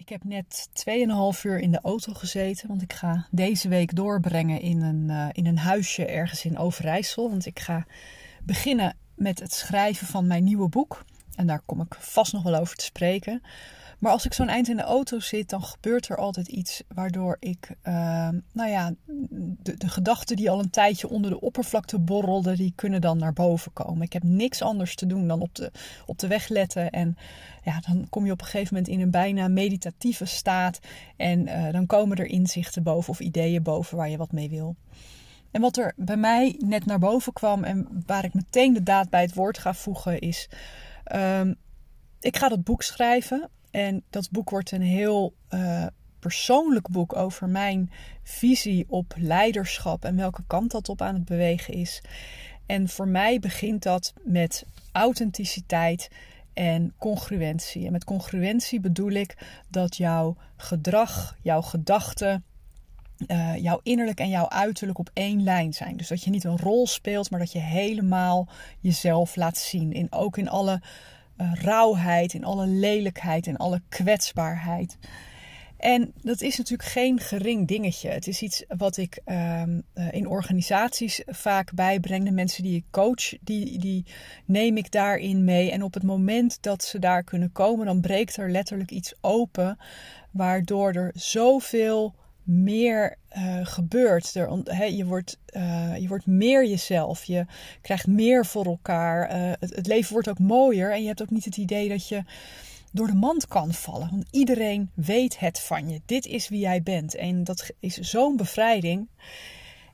Ik heb net 2,5 uur in de auto gezeten, want ik ga deze week doorbrengen in een, uh, in een huisje ergens in Overijssel. Want ik ga beginnen met het schrijven van mijn nieuwe boek. En daar kom ik vast nog wel over te spreken. Maar als ik zo'n eind in de auto zit, dan gebeurt er altijd iets waardoor ik, uh, nou ja, de, de gedachten die al een tijdje onder de oppervlakte borrelden, die kunnen dan naar boven komen. Ik heb niks anders te doen dan op de, op de weg letten. En ja, dan kom je op een gegeven moment in een bijna meditatieve staat. En uh, dan komen er inzichten boven of ideeën boven waar je wat mee wil. En wat er bij mij net naar boven kwam en waar ik meteen de daad bij het woord ga voegen is. Um, ik ga dat boek schrijven en dat boek wordt een heel uh, persoonlijk boek over mijn visie op leiderschap en welke kant dat op aan het bewegen is. En voor mij begint dat met authenticiteit en congruentie. En met congruentie bedoel ik dat jouw gedrag, jouw gedachten, uh, jouw innerlijk en jouw uiterlijk op één lijn zijn. Dus dat je niet een rol speelt, maar dat je helemaal jezelf laat zien. In, ook in alle rauwheid, in alle lelijkheid, in alle kwetsbaarheid. En dat is natuurlijk geen gering dingetje. Het is iets wat ik uh, in organisaties vaak bijbreng. De mensen die ik coach, die, die neem ik daarin mee. En op het moment dat ze daar kunnen komen, dan breekt er letterlijk iets open. Waardoor er zoveel meer uh, gebeurt. Er, je, wordt, uh, je wordt meer jezelf. Je krijgt meer voor elkaar. Uh, het, het, leven wordt ook mooier. En je hebt ook niet het idee dat je door de mand kan vallen. Want iedereen weet het van je. Dit is wie jij bent. En dat is zo'n bevrijding.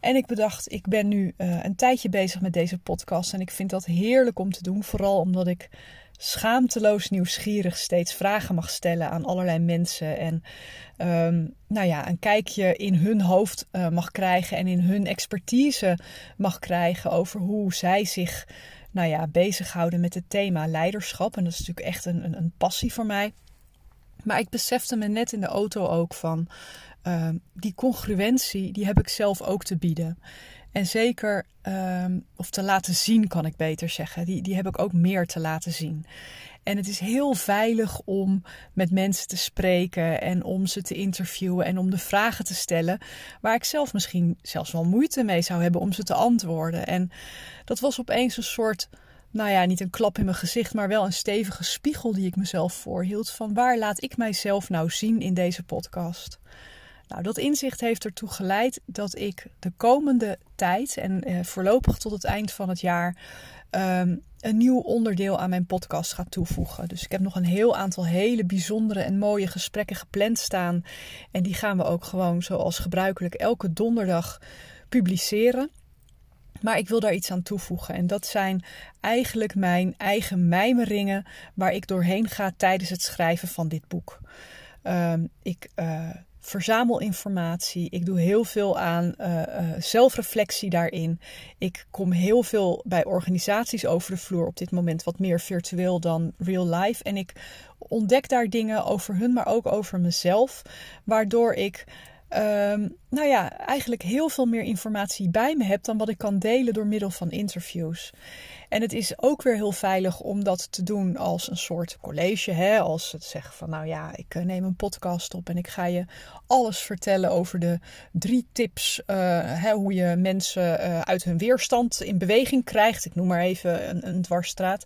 En ik bedacht, ik ben nu een tijdje bezig met deze podcast. En ik vind dat heerlijk om te doen. Vooral omdat ik schaamteloos nieuwsgierig steeds vragen mag stellen aan allerlei mensen. En um, nou ja, een kijkje in hun hoofd uh, mag krijgen en in hun expertise mag krijgen over hoe zij zich nou ja, bezighouden met het thema leiderschap. En dat is natuurlijk echt een, een, een passie voor mij. Maar ik besefte me net in de auto ook van uh, die congruentie, die heb ik zelf ook te bieden. En zeker, um, of te laten zien kan ik beter zeggen, die, die heb ik ook meer te laten zien. En het is heel veilig om met mensen te spreken en om ze te interviewen en om de vragen te stellen waar ik zelf misschien zelfs wel moeite mee zou hebben om ze te antwoorden. En dat was opeens een soort, nou ja, niet een klap in mijn gezicht, maar wel een stevige spiegel die ik mezelf voorhield van waar laat ik mijzelf nou zien in deze podcast. Nou, dat inzicht heeft ertoe geleid dat ik de komende tijd en eh, voorlopig tot het eind van het jaar um, een nieuw onderdeel aan mijn podcast ga toevoegen. Dus ik heb nog een heel aantal hele bijzondere en mooie gesprekken gepland staan. En die gaan we ook gewoon zoals gebruikelijk elke donderdag publiceren. Maar ik wil daar iets aan toevoegen. En dat zijn eigenlijk mijn eigen mijmeringen waar ik doorheen ga tijdens het schrijven van dit boek. Um, ik uh, verzamel informatie. Ik doe heel veel aan uh, uh, zelfreflectie daarin. Ik kom heel veel bij organisaties over de vloer op dit moment, wat meer virtueel dan real life. En ik ontdek daar dingen over hun, maar ook over mezelf, waardoor ik um, nou ja, eigenlijk heel veel meer informatie bij me heb dan wat ik kan delen door middel van interviews. En het is ook weer heel veilig om dat te doen als een soort college. Hè? Als het zeggen van nou ja, ik eh, neem een podcast op en ik ga je alles vertellen over de drie tips. Uh, hè, hoe je mensen uh, uit hun weerstand in beweging krijgt. Ik noem maar even een, een dwarsstraat.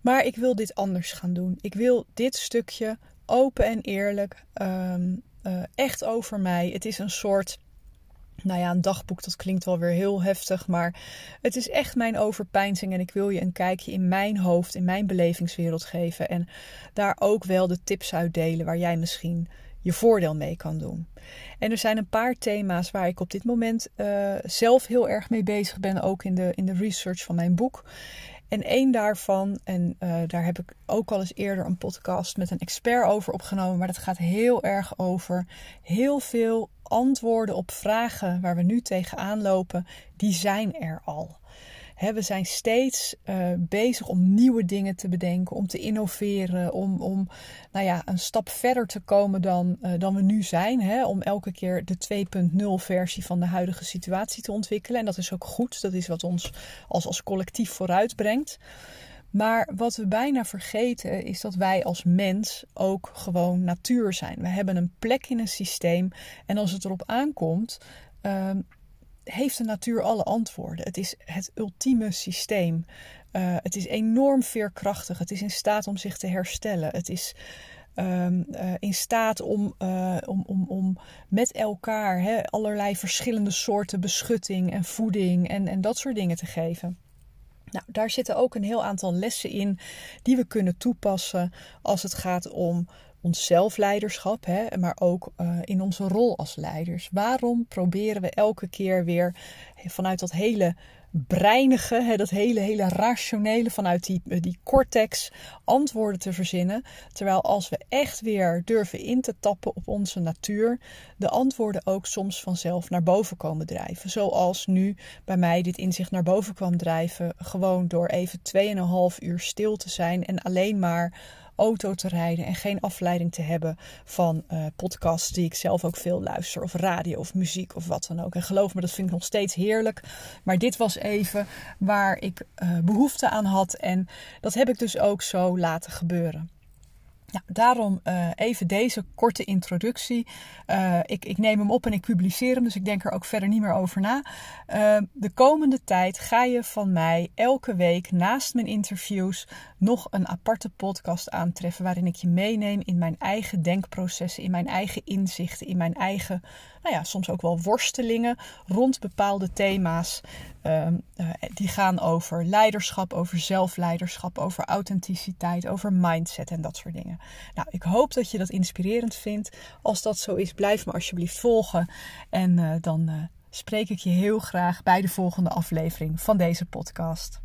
Maar ik wil dit anders gaan doen. Ik wil dit stukje open en eerlijk um, uh, echt over mij. Het is een soort. Nou ja, een dagboek, dat klinkt wel weer heel heftig. Maar het is echt mijn overpeinzing. En ik wil je een kijkje in mijn hoofd, in mijn belevingswereld geven. En daar ook wel de tips uitdelen waar jij misschien je voordeel mee kan doen. En er zijn een paar thema's waar ik op dit moment uh, zelf heel erg mee bezig ben. Ook in de, in de research van mijn boek. En één daarvan, en uh, daar heb ik ook al eens eerder een podcast met een expert over opgenomen, maar dat gaat heel erg over heel veel antwoorden op vragen waar we nu tegenaan lopen, die zijn er al we zijn steeds uh, bezig om nieuwe dingen te bedenken, om te innoveren, om, om nou ja, een stap verder te komen dan, uh, dan we nu zijn. Om elke keer de 2.0 versie van de huidige situatie te ontwikkelen. En dat is ook goed, dat is wat ons als, als collectief vooruitbrengt. Maar wat we bijna vergeten is dat wij als mens ook gewoon natuur zijn. We hebben een plek in een systeem en als het erop aankomt, ehm, heeft de natuur alle antwoorden. Het is het ultieme systeem. Uh, het is enorm veerkrachtig. Het is in staat om zich te herstellen. Het is Ehm, eh, in staat om, uh, om, om, om met elkaar hè, allerlei verschillende soorten beschutting en voeding en, en dat soort dingen te geven. Nou, daar zitten ook een heel aantal lessen in die we kunnen toepassen als het gaat om ons zelfleiderschap, hè, maar ook uh, in onze rol als leiders. Waarom proberen we elke keer weer vanuit dat hele breinige, hè, dat hele, hele rationele vanuit die, eh, die cortex antwoorden te verzinnen. Terwijl als we echt weer durven in te tappen op onze natuur, de antwoorden ook soms vanzelf naar boven komen drijven. Zoals nu bij mij dit inzicht naar boven kwam drijven, gewoon door even 2,5 uur stil te zijn en alleen maar auto te rijden en geen afleiding te hebben van uh, podcasts die ik zelf ook veel luister, of radio of muziek of wat dan ook. En geloof me, dat vind ik nog steeds heerlijk. Maar dit was even waar ik uh, behoefte aan had en dat heb ik dus ook zo laten gebeuren. Daarom uh, even deze korte introductie. Uh, ik, ik, neem hem op en ik publiceer hem, dus ik denk er ook verder niet meer over na. Uh, de komende tijd ga je van mij elke week naast mijn interviews nog een aparte podcast aantreffen. Waarin ik je meeneem in mijn eigen denkprocessen, in mijn eigen inzichten, in mijn eigen, nou ja, soms ook wel worstelingen rond bepaalde thema's. Uh, die gaan over leiderschap, over zelfleiderschap, over authenticiteit, over mindset en dat soort dingen. Nou, ik hoop dat je dat inspirerend vindt. Als dat zo is, blijf me alsjeblieft volgen. En uh, dan spreek ik je heel graag bij de volgende aflevering van deze podcast.